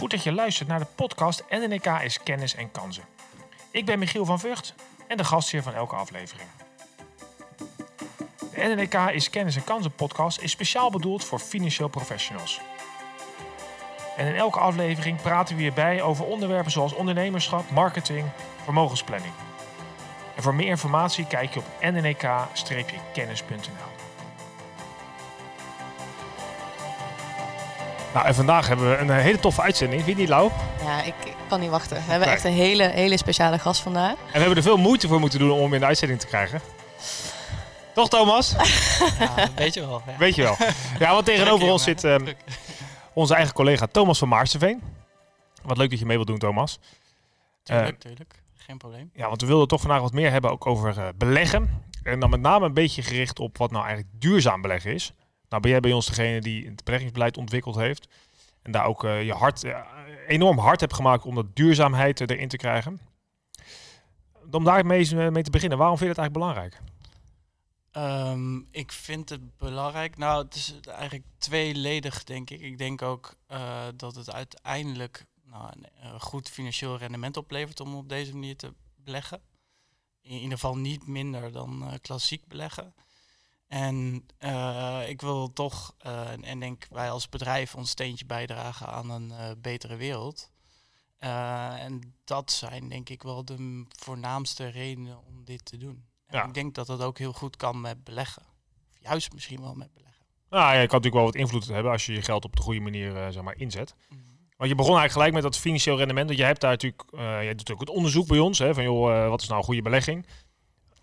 Goed dat je luistert naar de podcast NNK is Kennis en Kansen. Ik ben Michiel van Vught en de gastheer van elke aflevering. De NNK is Kennis en Kansen podcast is speciaal bedoeld voor financieel professionals. En in elke aflevering praten we hierbij over onderwerpen zoals ondernemerschap, marketing, vermogensplanning. En voor meer informatie kijk je op nnk-kennis.nl. Nou, en vandaag hebben we een eh, hele toffe uitzending. Vind je niet, Lau? Ja, ik, ik kan niet wachten. We hebben echt een hele, hele speciale gast vandaag. En we hebben er veel moeite voor moeten doen om hem in de uitzending te krijgen. Toch, Thomas? Ja, een beetje wel. Ja. Weet je wel. Ja, want tegenover ons zit ehm, onze eigen collega Thomas van Maarsenveen. Wat leuk dat je mee wilt doen, Thomas. Tuurlijk, Eh, tuurlijk. Geen probleem. Ja, want we wilden toch vandaag wat meer hebben ook over eh, beleggen. En dan met name een beetje gericht op wat nou eigenlijk duurzaam beleggen is. Nou ben jij bij ons degene die het beleggingsbeleid ontwikkeld heeft. En daar ook eh, je hart, eh, enorm hard hebt gemaakt om dat duurzaamheid erin te krijgen. Om daar mee, te beginnen, waarom vind je het eigenlijk belangrijk? Ehm, ik vind het belangrijk. Nou, het is eigenlijk tweeledig, denk ik. Ik denk ook eh, dat het uiteindelijk nou, een goed financieel rendement oplevert om op deze manier te beleggen. In ieder geval niet minder dan klassiek beleggen. En eh, ik wil toch, eh, en- en denk wij als bedrijf, ons steentje bijdragen aan een eh, betere wereld. En dat zijn denk ik wel de voornaamste redenen om dit te doen. En Ja. Ik denk dat dat ook heel goed kan met beleggen. Of juist misschien wel met beleggen. Nou, ja, je kan natuurlijk wel wat invloed hebben als je je geld op de goede manier zeg maar, inzet. Want je begon eigenlijk gelijk met dat financieel rendement. Want jij hebt daar natuurlijk, jij doet ook het onderzoek bij ons. Hè, van joh, wat is nou een goede belegging?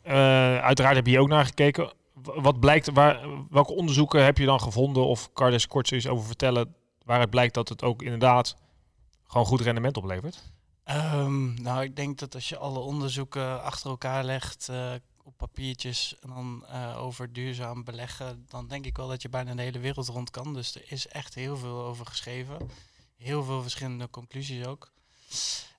Uiteraard heb je hier ook naar gekeken. Wat blijkt, waar, welke onderzoeken heb je dan gevonden? Of kan je eens kort iets over vertellen waaruit blijkt dat het ook inderdaad gewoon goed rendement oplevert? Ehm, nou, ik denk dat als je alle onderzoeken achter elkaar legt eh, op papiertjes en dan eh, over duurzaam beleggen, dan denk ik wel dat je bijna de hele wereld rond kan. Dus er is echt heel veel over geschreven. Heel veel verschillende conclusies ook.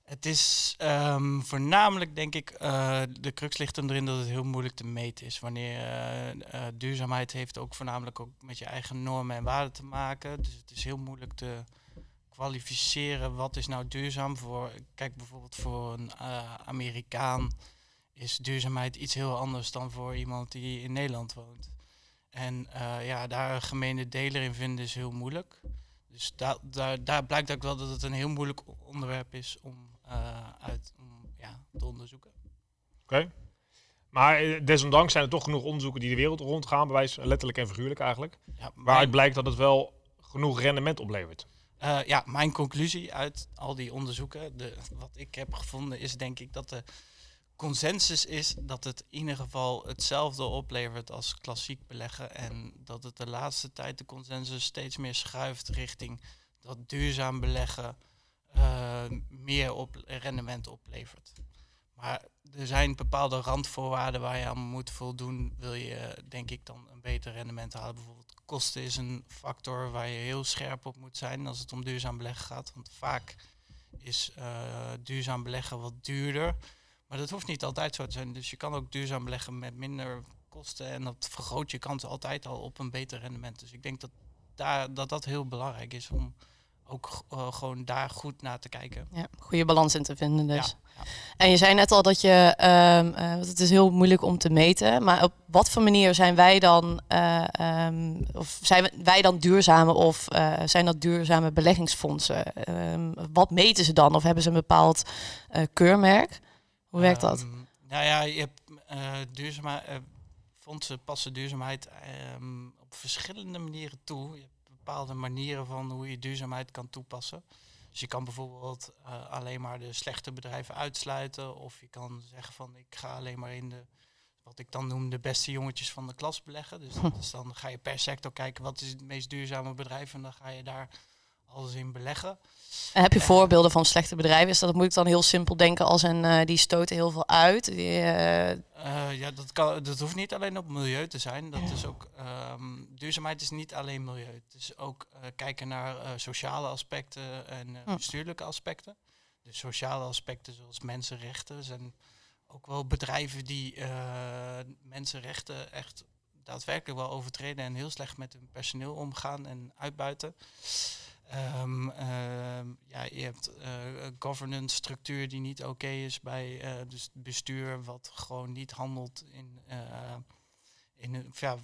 Het is ehm, voornamelijk, denk ik, eh, de crux ligt hem erin dat het heel moeilijk te meten is. Wanneer eh, eh, duurzaamheid heeft ook voornamelijk ook met je eigen normen en waarden te maken. Dus het is heel moeilijk te kwalificeren wat is nou duurzaam voor. Kijk bijvoorbeeld voor een Amerikaan is duurzaamheid iets heel anders dan voor iemand die in Nederland woont. En ja, daar een gemene deler in vinden is heel moeilijk. Dus da daar, daar blijkt ook wel dat het een heel moeilijk onderwerp is om, uit, om ja, te onderzoeken. Oké. Maar eh, desondanks zijn er toch genoeg onderzoeken die de wereld rondgaan, bij wijze letterlijk en figuurlijk eigenlijk. Ja, Waaruit mijn, blijkt dat het wel genoeg rendement oplevert. eh, ja, mijn conclusie uit al die onderzoeken, de, wat ik heb gevonden, is denk ik dat de consensus is dat het in ieder geval hetzelfde oplevert als klassiek beleggen. En dat het de laatste tijd de consensus steeds meer schuift richting dat duurzaam beleggen eh, meer op rendement oplevert. Maar er zijn bepaalde randvoorwaarden waar je aan moet voldoen, wil je denk ik dan een beter rendement halen. Bijvoorbeeld kosten is een factor waar je heel scherp op moet zijn als het om duurzaam beleggen gaat. Want vaak is eh, duurzaam beleggen wat duurder. Maar dat hoeft niet altijd zo te zijn. Dus je kan ook duurzaam beleggen met minder kosten. En dat vergroot je kans altijd al op een beter rendement. Dus ik denk dat daar, dat, dat heel belangrijk is om ook eh, gewoon daar goed naar te kijken. Ja, goede balans in te vinden dus. Ja, ja. En je zei net al dat je, want het is heel moeilijk om te meten, maar op wat voor manier zijn wij dan, eh, ehm, of zijn wij dan duurzame of zijn dat duurzame beleggingsfondsen? Ehm, wat meten ze dan? Of hebben ze een bepaald keurmerk? Hoe werkt dat? Nou ja, je hebt duurzaamheid, eh, fondsen passen duurzaamheid op verschillende manieren toe. Je hebt bepaalde manieren van hoe je duurzaamheid kan toepassen. Dus je kan bijvoorbeeld eh, alleen maar de slechte bedrijven uitsluiten. Of je kan zeggen van ik ga alleen maar in de, wat ik dan noem, de beste jongetjes van de klas beleggen. Dus, dat is dan ga je per sector kijken wat is het meest duurzame bedrijf. En dan ga je daar alles in beleggen. En heb je voorbeelden van slechte bedrijven? Is dat moet ik dan heel simpel denken als een eh, die stoten heel veel uit. Die, eh, Eh, ja, dat, kan, dat hoeft niet alleen op milieu te zijn. Dat is ook, ehm, duurzaamheid is niet alleen milieu. Het is ook kijken naar sociale aspecten en bestuurlijke aspecten. Dus sociale aspecten zoals mensenrechten zijn ook wel bedrijven die mensenrechten echt daadwerkelijk wel overtreden en heel slecht met hun personeel omgaan en uitbuiten. Ehm, ehm, ja, je hebt eh, een governance structuur die niet oké is bij uh, dus bestuur, wat gewoon niet handelt in, uh, in ja,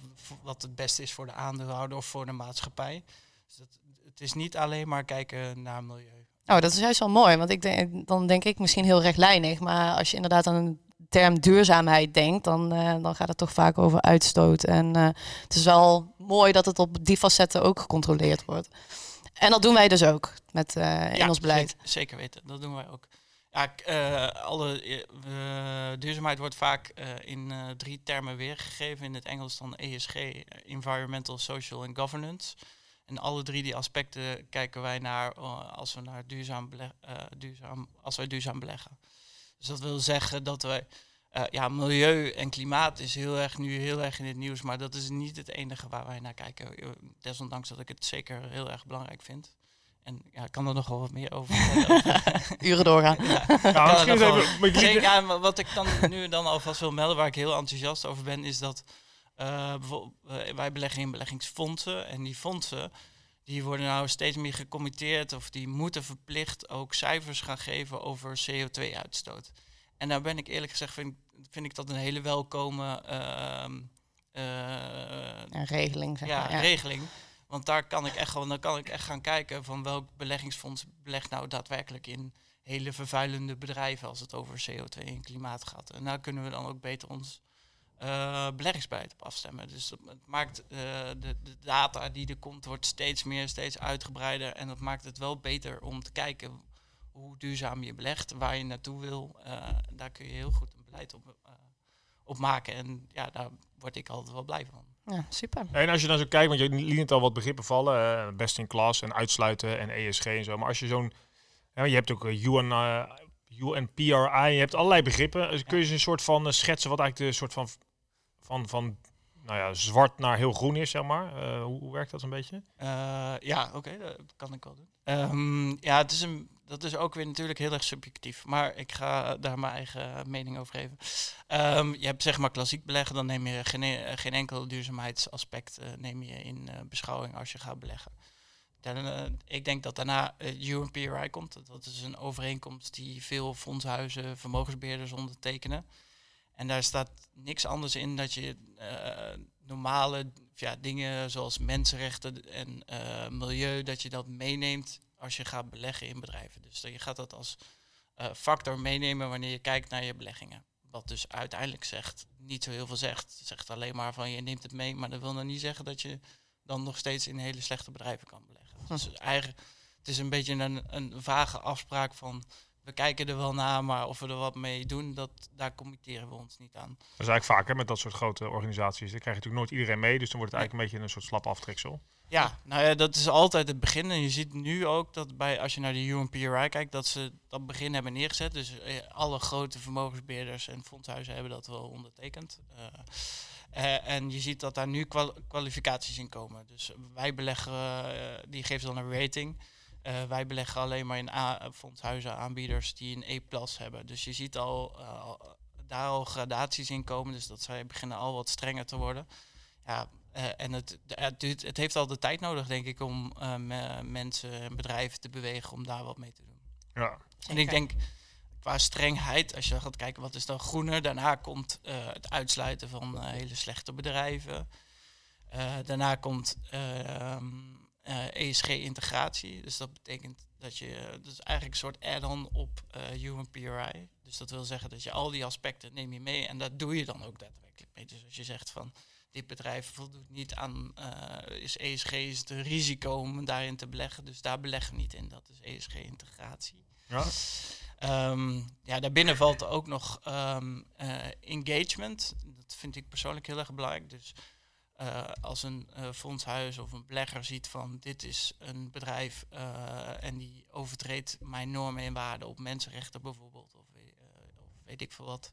wat het beste is voor de aandeelhouder of voor de maatschappij. Dus dat, het is niet alleen maar kijken naar milieu. Oh, dat is juist wel mooi, want ik denk, dan denk ik misschien heel rechtlijnig, maar als je inderdaad aan een term duurzaamheid denkt, dan, dan gaat het toch vaak over uitstoot. En het is wel mooi dat het op die facetten ook gecontroleerd wordt. En dat doen wij dus ook met uh, in ons beleid. Zeker, zeker, weten, dat doen wij ook. Ja, uh, alle, uh, duurzaamheid wordt vaak in drie termen weergegeven. In het Engels dan ESG, Environmental, Social en Governance. En alle drie die aspecten kijken wij naar als we naar duurzaam, duurzaam, als wij duurzaam beleggen. Dus dat wil zeggen dat wij uh, ja, milieu en klimaat is heel erg nu heel erg in het nieuws, maar dat is niet het enige waar wij naar kijken. Desondanks dat ik het zeker heel erg belangrijk vind. En ja, ik kan er nog wel wat meer over Uren doorgaan. Ja, ja, wat ik dan nu dan alvast wil melden, waar ik heel enthousiast over ben, is dat uh, bijvoorbeeld, uh, wij beleggen in beleggingsfondsen. En die fondsen die worden nou steeds meer gecommitteerd of die moeten verplicht ook cijfers gaan geven over CO2-uitstoot. En daar ben ik eerlijk gezegd, vind, vind ik dat een hele welkome uh, regeling. Zeg ja, maar, ja, regeling. Want daar kan ik echt gewoon, dan kan ik echt gaan kijken van welk beleggingsfonds belegt nou daadwerkelijk in hele vervuilende bedrijven als het over CO2 en klimaat gaat. En daar kunnen we dan ook beter ons uh, beleggingsbeleid op afstemmen. Dus het maakt uh, de, de, data die er komt, wordt steeds meer, steeds uitgebreider. En dat maakt het wel beter om te kijken hoe duurzaam je belegt, waar je naartoe wil. Uh, daar kun je heel goed een beleid op, op maken. En ja, daar word ik altijd wel blij van. Ja, super. En als je dan zo kijkt, want je liet al wat begrippen vallen, best in class en uitsluiten en ESG en zo. Maar als je zo'n, ja, je hebt ook UN, UNPRI, je hebt allerlei begrippen. Dus kun je eens een soort van schetsen wat eigenlijk de soort van van, van nou ja, zwart naar heel groen is, zeg maar. Uh, hoe, hoe, werkt dat een beetje? Uh, ja, oké, dat kan ik wel doen. Um, ja, het is een, dat is ook weer natuurlijk heel erg subjectief. Maar ik ga daar mijn eigen mening over geven. Um, je hebt zeg maar klassiek beleggen, dan neem je geen, e-, geen enkel duurzaamheidsaspect uh, neem je in beschouwing als je gaat beleggen. Dan, ik denk dat daarna uh, UNPRI komt. Dat is een overeenkomst die veel fondshuizen, vermogensbeheerders ondertekenen. En daar staat niks anders in dat je normale ja, dingen zoals mensenrechten en milieu, dat je dat meeneemt als je gaat beleggen in bedrijven. Dus je gaat dat als uh, factor meenemen wanneer je kijkt naar je beleggingen. Wat dus uiteindelijk zegt, niet zo heel veel zegt. Het zegt alleen maar van je neemt het mee, maar dat wil nog niet zeggen dat je dan nog steeds in hele slechte bedrijven kan beleggen. Hm. Dus eigenlijk, het is een beetje een, een vage afspraak van we kijken er wel naar, maar of we er wat mee doen, dat, daar committeren we ons niet aan. Dat is eigenlijk vaak hè, met dat soort grote organisaties. Dan krijg je natuurlijk nooit iedereen mee, dus dan wordt het eigenlijk een beetje een soort slap aftreksel. Ja, nou ja, dat is altijd het begin. En je ziet nu ook dat bij, als je naar de UNPRI kijkt, dat ze dat begin hebben neergezet. Dus eh, alle grote vermogensbeheerders en fondshuizen hebben dat wel ondertekend. Uh, uh, en je ziet dat daar nu kwalificaties in komen. Dus wij beleggen, die geeft dan een rating. Wij beleggen alleen maar in A fondshuizen aanbieders die een E plus hebben. Dus je ziet al daar al gradaties in komen. Dus dat zij beginnen al wat strenger te worden. Ja, uh, en het, het, het, heeft al de tijd nodig, denk ik, om mensen en bedrijven te bewegen om daar wat mee te doen. Ja. En ik denk qua strengheid, als je gaat kijken wat is dan groener, daarna komt het uitsluiten van hele slechte bedrijven. daarna komt ehm, uh, eh, ESG-integratie. Dus dat betekent dat je, dus eigenlijk een soort add-on op uh, eh, UNPRI. Dus dat wil zeggen dat je al die aspecten neem je mee en dat doe je dan ook daadwerkelijk mee. Dus als je zegt van dit bedrijf voldoet niet aan, uh, is ESG is het risico om daarin te beleggen, dus daar beleggen we niet in. Dat is ESG-integratie. Ja. Um, ja, daarbinnen valt ook nog um, engagement. Dat vind ik persoonlijk heel erg belangrijk. Dus uh, als een uh, fondshuis of een belegger ziet van dit is een bedrijf en die overtreedt mijn normen en waarden op mensenrechten bijvoorbeeld, of, of, weet ik veel wat,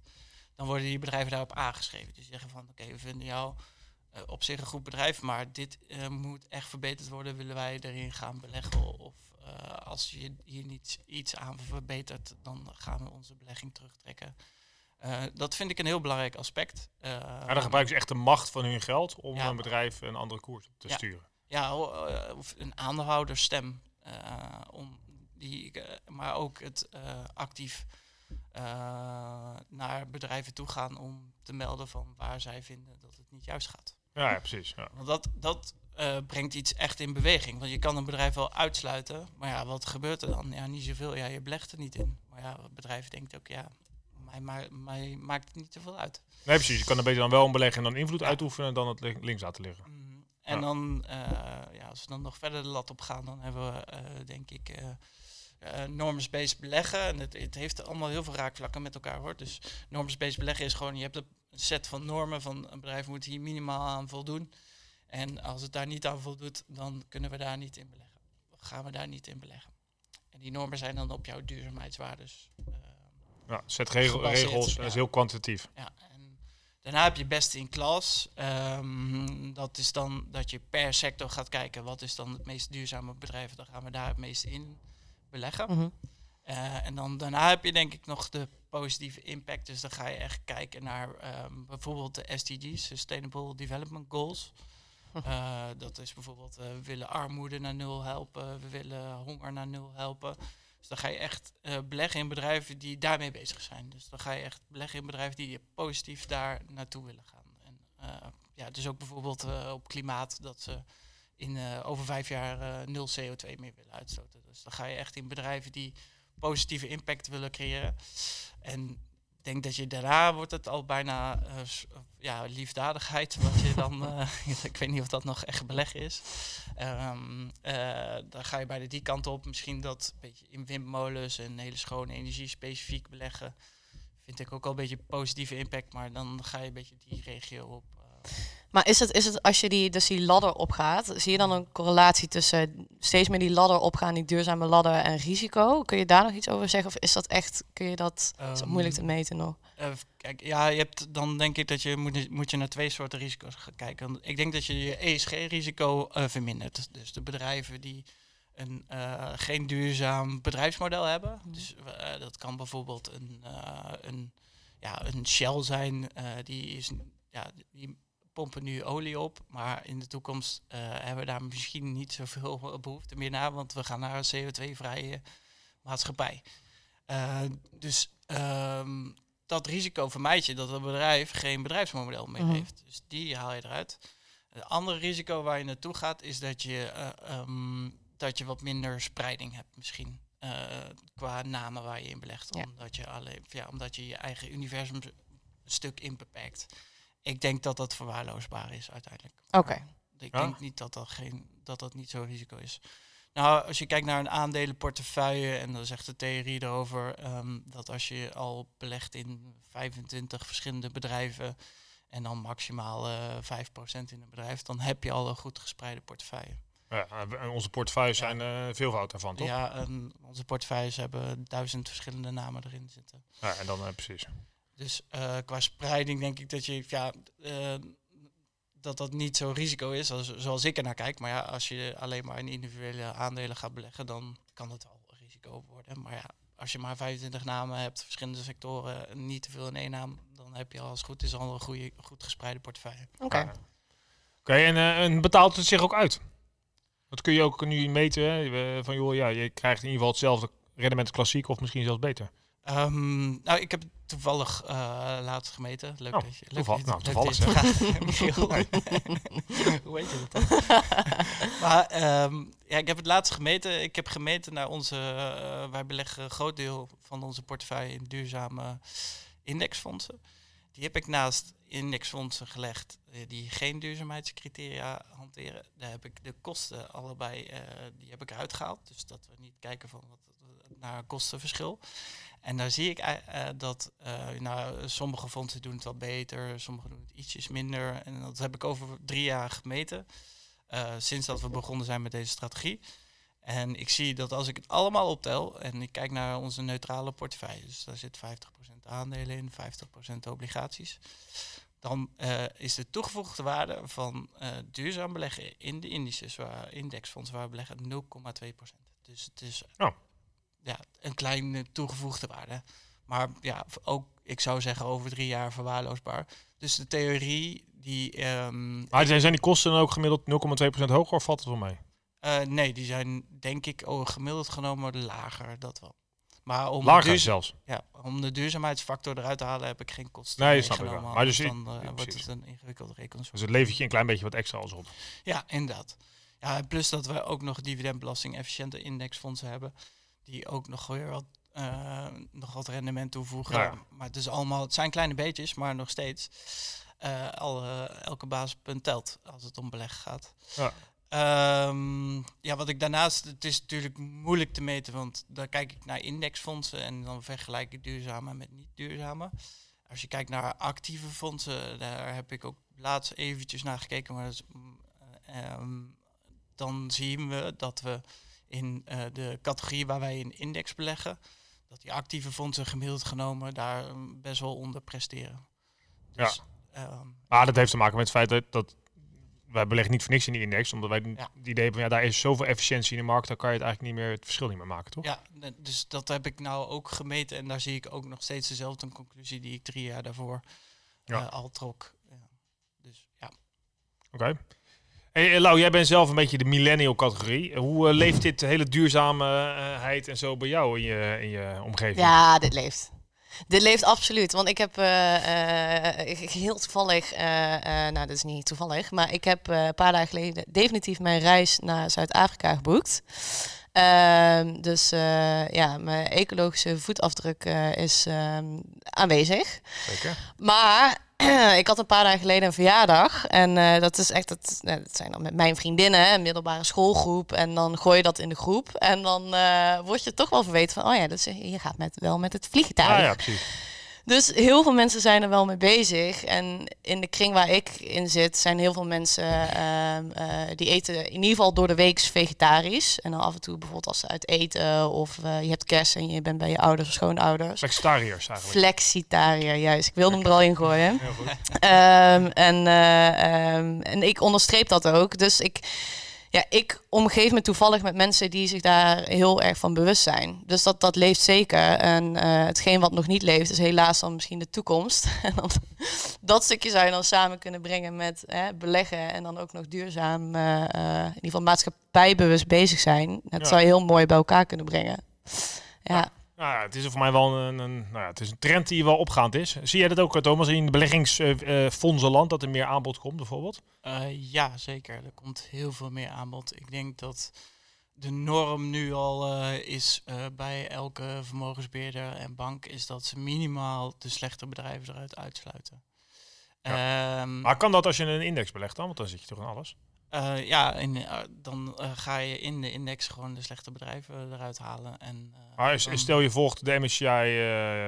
dan worden die bedrijven daarop aangeschreven. Dus zeggen van oké, we vinden jou op zich een goed bedrijf, maar dit moet echt verbeterd worden, willen wij erin gaan beleggen. Of als je hier niet iets aan verbetert, dan gaan we onze belegging terugtrekken. Uh, dat vind ik een heel belangrijk aspect. Uh, ja, dan gebruiken ze echt de macht van hun geld om een bedrijf een andere koers te sturen. Ja, of een aandeelhouderstem. eh, om die, eh, maar ook het eh, actief eh, naar bedrijven toe gaan om te melden van waar zij vinden dat het niet juist gaat. Ja, precies. Ja. Want dat, dat eh, brengt iets echt in beweging. Want je kan een bedrijf wel uitsluiten, maar ja, wat gebeurt er dan? Ja, niet zoveel. Ja, je belegt er niet in. Maar ja, het bedrijf denkt ook, ja, mij, ma mij maakt het niet zoveel uit. Nee, precies. Je kan er beter dan wel een beleggen en dan invloed uitoefenen dan het li- links laten liggen. Mm, En Ja. dan, eh, ja, als we dan nog verder de lat op gaan, dan hebben we, eh, denk ik, eh eh, norms-based beleggen. En het, het heeft allemaal heel veel raakvlakken met elkaar hoor. Dus norms-based beleggen is gewoon, je hebt een set van normen van een bedrijf moet hier minimaal aan voldoen. En als het daar niet aan voldoet, dan kunnen we daar niet in beleggen. Gaan we daar niet in beleggen. En die normen zijn dan op jouw duurzaamheidswaardes. eh, Ja, zet regel, regels, dat is heel kwantitatief. ja, en daarna heb je best in klas. Ehm, dat is dan dat je per sector gaat kijken wat is dan het meest duurzame bedrijf. Dan gaan we daar het meest in beleggen. Mhm. Eh, en dan daarna heb je denk ik nog de positieve impact. Dus dan ga je echt kijken naar ehm, bijvoorbeeld de SDG's, Sustainable Development Goals. Eh, dat is bijvoorbeeld, eh, we willen armoede naar nul helpen, we willen honger naar nul helpen. Dus dan ga je echt beleggen in bedrijven die daarmee bezig zijn. Dus dan ga je echt beleggen in bedrijven die positief daar naartoe willen gaan. En ja, dus ook bijvoorbeeld op klimaat, dat ze in eh, over vijf jaar eh, nul CO2 meer willen uitstoten. Dus dan ga je echt in bedrijven die positieve impact willen creëren. En ik denk dat je daarna wordt het al bijna eh, ja, liefdadigheid. Wat je dan, ik weet niet of dat nog echt beleg is. Ehm, eh, dan ga je bijna die kant op. Misschien dat een beetje in windmolens en hele schone energie specifiek beleggen. Vind ik ook al een beetje positieve impact. Maar dan ga je een beetje die regio op. Maar is het, is het als je die, dus die ladder opgaat, zie je dan een correlatie tussen steeds meer die ladder opgaan, die duurzame ladder en risico? Kun je daar nog iets over zeggen? Of is dat echt, kun je dat, is dat Ehm, moeilijk te meten nog? Eh, kijk, ja, je hebt dan denk ik dat je moet, moet je naar twee soorten risico's gaan kijken. Ik denk dat je je ESG-risico eh, vermindert. Dus de bedrijven die een eh, geen duurzaam bedrijfsmodel hebben. Mhm. Dus dat kan bijvoorbeeld een, een, ja, een Shell zijn. die, is, ja, die pompen nu olie op, maar in de toekomst eh, hebben we daar misschien niet zoveel behoefte meer naar, want we gaan naar een CO2-vrije maatschappij. Eh, dus ehm, dat risico vermijd je dat een bedrijf geen bedrijfsmodel meer Mhm. heeft. Dus die haal je eruit. Het andere risico waar je naartoe gaat is dat je, eh, ehm, dat je wat minder spreiding hebt misschien. qua namen waar je in belegt. Ja. Omdat, je alleen, ja, omdat je je eigen universum een stuk in beperkt. Ik denk dat dat verwaarloosbaar is uiteindelijk. Oké. Ik Ja? denk niet dat dat, geen, dat dat niet zo'n risico is. Nou, als je kijkt naar een aandelenportefeuille, en dan is echt de theorie erover ehm, dat als je al belegt in 25 verschillende bedrijven en dan maximaal eh 5% in een bedrijf, dan heb je al een goed gespreide portefeuille. Ja, en onze portefeuilles Ja. zijn eh veelvoud daarvan, toch? Ja, en onze portefeuilles hebben duizend verschillende namen erin zitten. Ja, en dan eh, precies. Dus eh, qua spreiding denk ik dat je ja, eh, dat dat niet zo'n risico is als, zoals ik er naar kijk. Maar ja, als je alleen maar in individuele aandelen gaat beleggen, dan kan het wel een risico worden. Maar ja, als je maar 25 namen hebt, verschillende sectoren, en niet te veel in één naam, dan heb je al als het goed is al een goede, goed gespreide portefeuille. Oké. Oké, en, eh, en betaalt het zich ook uit? Dat kun je ook nu meten, hè? Van joh, ja, je krijgt in ieder geval hetzelfde rendement als klassiek of misschien zelfs beter. Ehm, nou, ik heb het toevallig eh, laatst gemeten. Leuk Oh, dat je... Leuk toeval- dat je- nou, toevallig. Hoe weet je dat maar ehm, ja, ik heb het laatst gemeten. Ik heb gemeten naar onze... eh, wij beleggen een groot deel van onze portefeuille in duurzame indexfondsen. Die heb ik naast indexfondsen gelegd eh, die geen duurzaamheidscriteria hanteren. Daar heb ik de kosten allebei, die heb ik eruit gehaald. Dus dat we niet kijken van wat, naar kostenverschil. En daar zie ik eh, eh, dat eh, nou, sommige fondsen doen het wel beter, sommige doen het ietsjes minder. En dat heb ik over drie jaar gemeten, sinds dat we begonnen zijn met deze strategie. En ik zie dat als ik het allemaal optel en ik kijk naar onze neutrale portefeuille, dus daar zit 50% aandelen in, 50% obligaties, dan is de toegevoegde waarde van duurzaam beleggen in de indices, waar, indexfondsen waar we beleggen, 0,2%. Dus het is Oh. Ja, een kleine toegevoegde waarde. Maar ja, ook, ik zou zeggen, over drie jaar verwaarloosbaar. Dus de theorie die... ehm, Maar zijn, zijn die kosten dan ook gemiddeld 0,2% hoger of valt het wel mee? Eh, nee, die zijn denk ik oh, gemiddeld genomen lager, dat wel. Maar om, de Lager duurza- zelfs. ja, om de duurzaamheidsfactor eruit te halen heb ik geen kosten Nee, snap ik wel. Maar dus dan eh, ja, wordt het een ingewikkelde rekensom. Dus het levert je een klein beetje wat extra als op. Ja, inderdaad. Ja, plus dat we ook nog dividendbelasting efficiënte indexfondsen hebben, die ook nog weer wat, eh, nog wat rendement toevoegen. Ja. Maar het, is allemaal, het zijn kleine beetjes, maar nog steeds. al, eh, elke basispunt telt als het om beleggen gaat. Ja. Ehm, ja, wat ik daarnaast, het is natuurlijk moeilijk te meten, want dan kijk ik naar indexfondsen en dan vergelijk ik duurzame met niet duurzame. Als je kijkt naar actieve fondsen, daar heb ik ook laatst eventjes naar gekeken, maar dat is, mm, eh, ehm, dan zien we dat we in eh, de categorie waar wij in index beleggen, dat die actieve fondsen gemiddeld genomen daar mm, best wel onder presteren. Dus, ehm, Maar dat heeft te maken met het feit dat, dat wij beleggen niet voor niks in die index. Omdat wij Ja. het idee hebben, ja, daar is zoveel efficiëntie in de markt, dan kan je het eigenlijk niet meer, het verschil niet meer maken, toch? Ja, dus dat heb ik nou ook gemeten en daar zie ik ook nog steeds dezelfde conclusie die ik drie jaar daarvoor Ja. eh, al trok. Ja. Dus ja. Oké. Hey, eh, jij bent zelf een beetje de millennial categorie. Hoe eh, leeft dit hele duurzaamheid en zo bij jou in je, in je omgeving? Ja, dit leeft. Dit leeft absoluut. Want ik heb eh, eh, ik- heel toevallig, eh, eh, nou dat is niet toevallig, maar ik heb eh, een paar dagen geleden definitief mijn reis naar Zuid-Afrika geboekt. Ehm, dus eh, ja, mijn ecologische voetafdruk eh, is ehm, aanwezig. Zeker. Maar ik had een paar dagen geleden een verjaardag. En eh, dat is echt, het, nou, dat zijn dan met mijn vriendinnen, een middelbare schoolgroep. En dan gooi je dat in de groep. En dan word je toch wel verweten van, oh ja, dus je gaat met, wel met het vliegtuig. Ah, ja, precies. Dus heel veel mensen zijn er wel mee bezig. En in de kring waar ik in zit, zijn heel veel mensen ehm, eh, die eten in ieder geval door de week vegetarisch. En dan af en toe bijvoorbeeld als ze uit eten of eh, je hebt kerst en je bent bij je ouders of schoonouders. Flexitariërs eigenlijk. Flexitariër, juist. Ik wilde hem er al in gooien. Heel goed. Ehm, en, eh, ehm, en ik onderstreep dat ook. Dus ik, ja, ik omgeef me toevallig met mensen die zich daar heel erg van bewust zijn. Dus dat, dat leeft zeker. En eh, hetgeen wat nog niet leeft, is helaas dan misschien de toekomst. en dan, dat stukje zou je dan samen kunnen brengen met hè, beleggen en dan ook nog duurzaam, eh, eh, in ieder geval maatschappijbewust bezig zijn. Dat Ja. zou je heel mooi bij elkaar kunnen brengen. Ja. Ja. Nou het is voor mij wel een, een, nou ja, het is een trend die wel opgaand is. Zie jij dat ook, Thomas, in beleggingsfondsenland, dat er meer aanbod komt bijvoorbeeld? Eh, ja, zeker. Er komt heel veel meer aanbod. Ik denk dat de norm nu al eh, is eh, bij elke vermogensbeheerder en bank, is dat ze minimaal de slechte bedrijven eruit uitsluiten. Ehm, Maar kan dat als je een index belegt dan? Want dan zit je toch in alles. Eh, ja, en, eh, dan eh, ga je in de index gewoon de slechte bedrijven eruit halen. En, Maar is- stel je volgt de MSCI,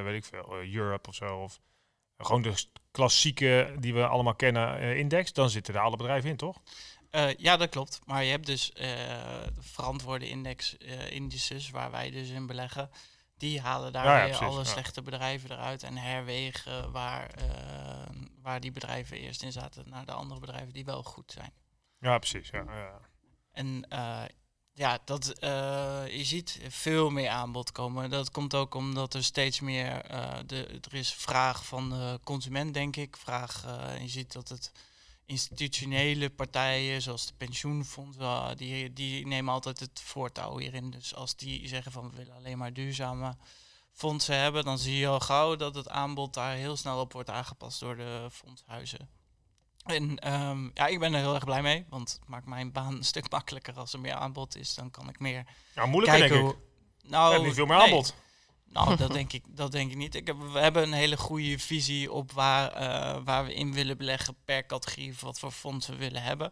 weet ik veel, Europe of zo. Of gewoon de klassieke die we allemaal kennen index. Dan zitten daar alle bedrijven in, toch? Ja, dat klopt. Maar je hebt dus verantwoorde index, indices waar wij dus in beleggen. Die halen daar Ja, ja, weer precies, alle ja. slechte bedrijven eruit en herwegen waar, waar die bedrijven eerst in zaten naar de andere bedrijven die wel goed zijn. Ja, precies. Ja. En eh, ja, dat, eh, je ziet veel meer aanbod komen. Dat komt ook omdat er steeds meer, eh, de, er is vraag van de consument, denk ik. Vraag, je ziet dat het institutionele partijen, zoals de pensioenfondsen, die, die nemen altijd het voortouw hierin. Dus als die zeggen van we willen alleen maar duurzame fondsen hebben, dan zie je al gauw dat het aanbod daar heel snel op wordt aangepast door de fondshuizen. En ehm, ja, ik ben er heel erg blij mee, want het maakt mijn baan een stuk makkelijker als er meer aanbod is. Dan kan ik meer Nou, moeilijker kijken denk ik. hoe. Nou, Je niet veel meer nee. aanbod. Nou, dat denk ik, dat denk ik niet. Ik heb, we hebben een hele goede visie op waar, eh, waar we in willen beleggen per categorie, wat voor fonds we willen hebben.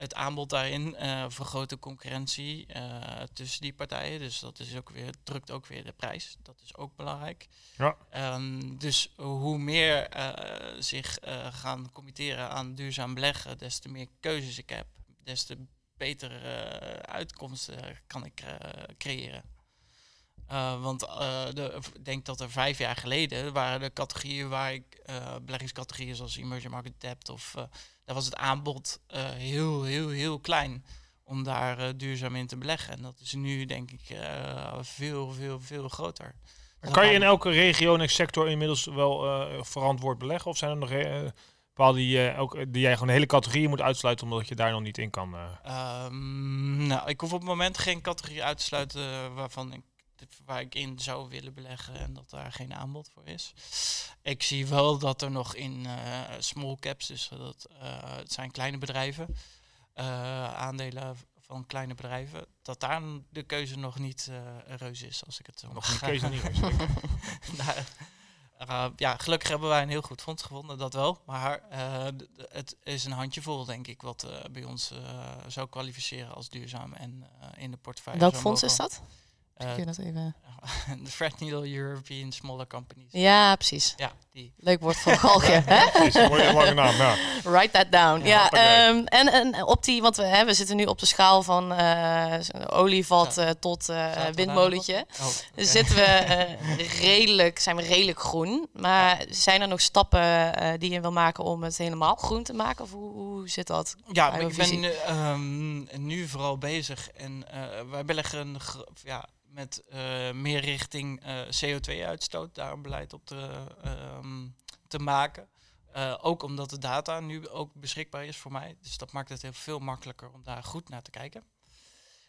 Het aanbod daarin eh, vergroot de concurrentie eh, tussen die partijen. Dus dat is ook weer, drukt ook weer de prijs. Dat is ook belangrijk. Ja. Ehm, dus hoe meer eh, zich gaan committeren aan duurzaam beleggen, des te meer keuzes ik heb, des te betere uitkomsten kan ik creëren. Want de, ik denk dat er vijf jaar geleden waren de categorieën waar ik beleggingscategorieën zoals emerging market debt of daar was het aanbod heel, heel, heel klein om daar duurzaam in te beleggen. En dat is nu denk ik veel, veel, veel groter. Kan je in elke regio en sector inmiddels wel verantwoord beleggen? Of zijn er nog bepaalde die, eh, ook, die jij gewoon hele categorie moet uitsluiten omdat je daar nog niet in kan? eh? Ehm, nou, ik hoef op het moment geen categorie uit te sluiten eh, waarvan ik waar ik in zou willen beleggen en dat daar geen aanbod voor is. Ik zie wel dat er nog in eh, small caps, dus dat eh, het zijn kleine bedrijven, eh, aandelen van kleine bedrijven, dat daar de keuze nog niet eh reus is, als ik het zo nog mag keuze niet. Nou, ja, gelukkig hebben wij een heel goed fonds gevonden, dat wel. Maar eh, het is een handjevol, denk ik, wat eh, bij ons eh, zou kwalificeren als duurzaam en eh, in de portefeuille. Welk fonds is dat? Eh, Kun je dat even... de Threadneedle European Smaller Companies. Ja, precies. Ja, Leuk woord voor hè? Een mooie lange naam. Ja. Write that down. Ja, ehm, en, en op die, want we, hè, we zitten nu op de schaal van eh, olievat Ja. eh, tot eh, daar windmolentje. Oh. Zitten we eh, redelijk, zijn we redelijk groen. Maar zijn er nog stappen eh, die je wil maken om het helemaal groen te maken? Of hoe, hoe zit dat? Ja, ik ben nu, ehm, nu vooral bezig en eh, wij beleggen ja, met eh, meer richting eh, CO2-uitstoot daar een beleid op te, ehm, te maken. Eh, ook omdat de data nu ook beschikbaar is voor mij. Dus dat maakt het heel veel makkelijker om daar goed naar te kijken.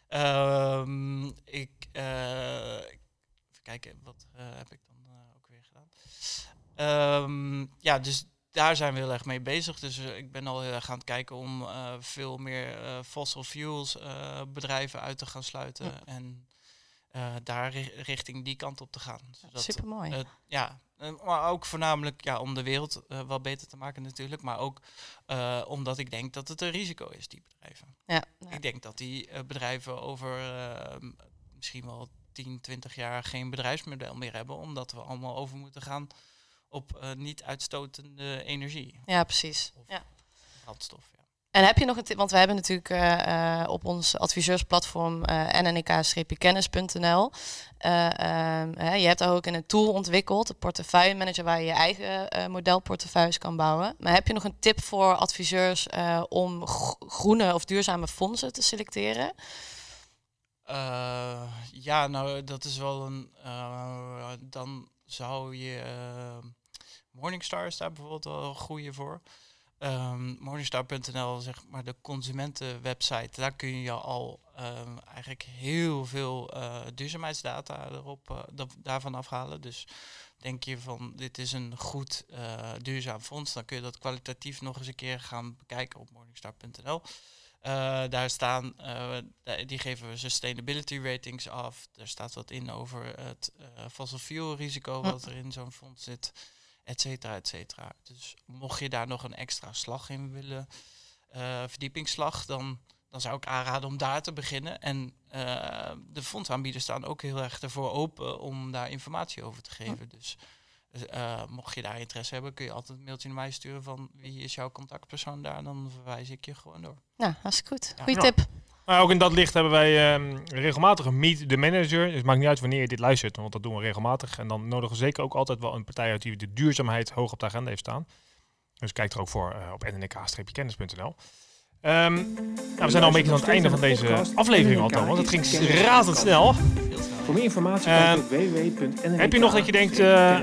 Ehm, ik, eh, even kijken, wat eh, heb ik dan ook weer gedaan? Ehm, ja, dus daar zijn we heel erg mee bezig. Dus ik ben al heel erg aan het kijken om veel meer fossil fuels bedrijven uit te gaan sluiten. Ja. En daar ri- richting die kant op te gaan. Zodat, Super mooi. eh, ja, maar ook voornamelijk ja, om de wereld eh, wel beter te maken natuurlijk. Maar ook eh, omdat ik denk dat het een risico is, die bedrijven. ja, ja. Ik denk dat die eh, bedrijven over eh, m- misschien wel 10, 20 jaar geen bedrijfsmodel meer hebben. Omdat we allemaal over moeten gaan op niet uitstotende energie. ja, precies. Of Ja. brandstof. Ja. En heb je nog een tip? Want we hebben natuurlijk eh, eh, op ons adviseursplatform uh, nnk-kennis.nl. eh, ehm, hè, je hebt daar ook een tool ontwikkeld, de portefeuille manager, waar je je eigen modelportefeuilles kan bouwen. Maar heb je nog een tip voor adviseurs om gro- groene of duurzame fondsen te selecteren? Ja, nou, dat is wel een. dan zou je. Morningstar is daar bijvoorbeeld wel een goede voor. Ehm, Morningstar.nl, zeg maar de consumentenwebsite, daar kun je al ehm, eigenlijk heel veel eh, duurzaamheidsdata erop, eh, da- daarvan afhalen. Dus denk je van dit is een goed eh, duurzaam fonds, dan kun je dat kwalitatief nog eens een keer gaan bekijken op morningstar.nl. Daar staan, die geven we sustainability ratings af. Er staat wat in over het eh, fossil fuel risico wat er in zo'n fonds zit, et cetera, et cetera. Dus mocht je daar nog een extra slag in willen, eh, verdiepingsslag, dan, dan zou ik aanraden om daar te beginnen. En eh, de fondsaanbieders staan ook heel erg ervoor open om daar informatie over te geven. Dus eh, mocht je daar interesse hebben, kun je altijd een mailtje naar mij sturen van wie is jouw contactpersoon daar, dan verwijs ik je gewoon door. Nou, hartstikke goed. Ja. Goeie Ja. tip. Maar ook in dat licht hebben wij ehm, regelmatig een Meet the Manager. Dus het maakt niet uit wanneer je dit luistert, want dat doen we regelmatig. En dan nodigen we zeker ook altijd wel een partij uit die de duurzaamheid hoog op de agenda heeft staan. Dus kijk er ook voor eh, op nnk-kennis.nl. Ehm, nou, we zijn al een beetje aan het einde van deze aflevering al, Thomas. Het ging razendsnel. Voor meer informatie www.nnk. heb je nog dat je denkt, eh.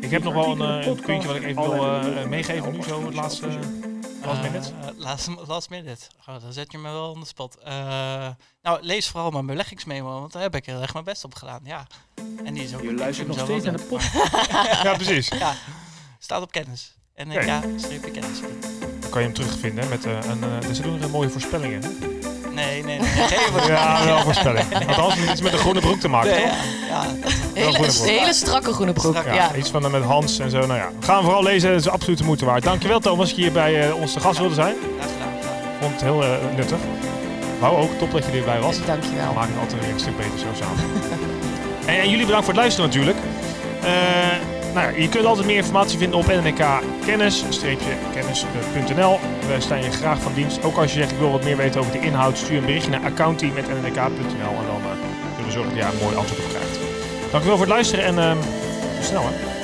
Ik heb nog wel een, eh, een puntje wat ik even wil meegeven nu, zo het laatste. Last minute? Eh, last, last minute. Oh, dan zet je me wel on the spot. Eh, nou, lees vooral mijn beleggingsmemo, want daar heb ik heel erg mijn best op gedaan. Ja. En die is ook Je ik luistert nog steeds naar de leuk, Ja, precies. Ja, staat op kennis. En Oké. ja, streep kennis. Dan kan je hem terugvinden met eh, een. eh, ze doen er mooie voorspellingen. Nee, nee, nee. Geen. Ja, wel voorspelling. Althans, het iets met een groene broek te maken. Nee, toch? ja, Hele, hele strakke groene broek. Strak, Ja, ja. iets van eh, met Hans en zo. Nou ja, gaan we vooral lezen. Dat is absoluut de moeite waard. Dankjewel Thomas dat je hier bij eh, ons te gast wilde zijn. graag gedaan. Vond het heel eh, nuttig. Wou ook, top dat je erbij was. We Dankjewel. maken het altijd weer een stuk beter zo samen. en, en jullie bedankt voor het luisteren natuurlijk. Eh, je kunt altijd meer informatie vinden op nnk-kennis-kennis.nl. We staan je graag van dienst. Ook als je zegt ik wil wat meer weten over de inhoud, stuur een berichtje naar accounting.nnk.nl en dan eh, zullen we zorgen dat je daar een mooi antwoord op krijgt. Dankjewel voor het luisteren en eh, tot snel hè.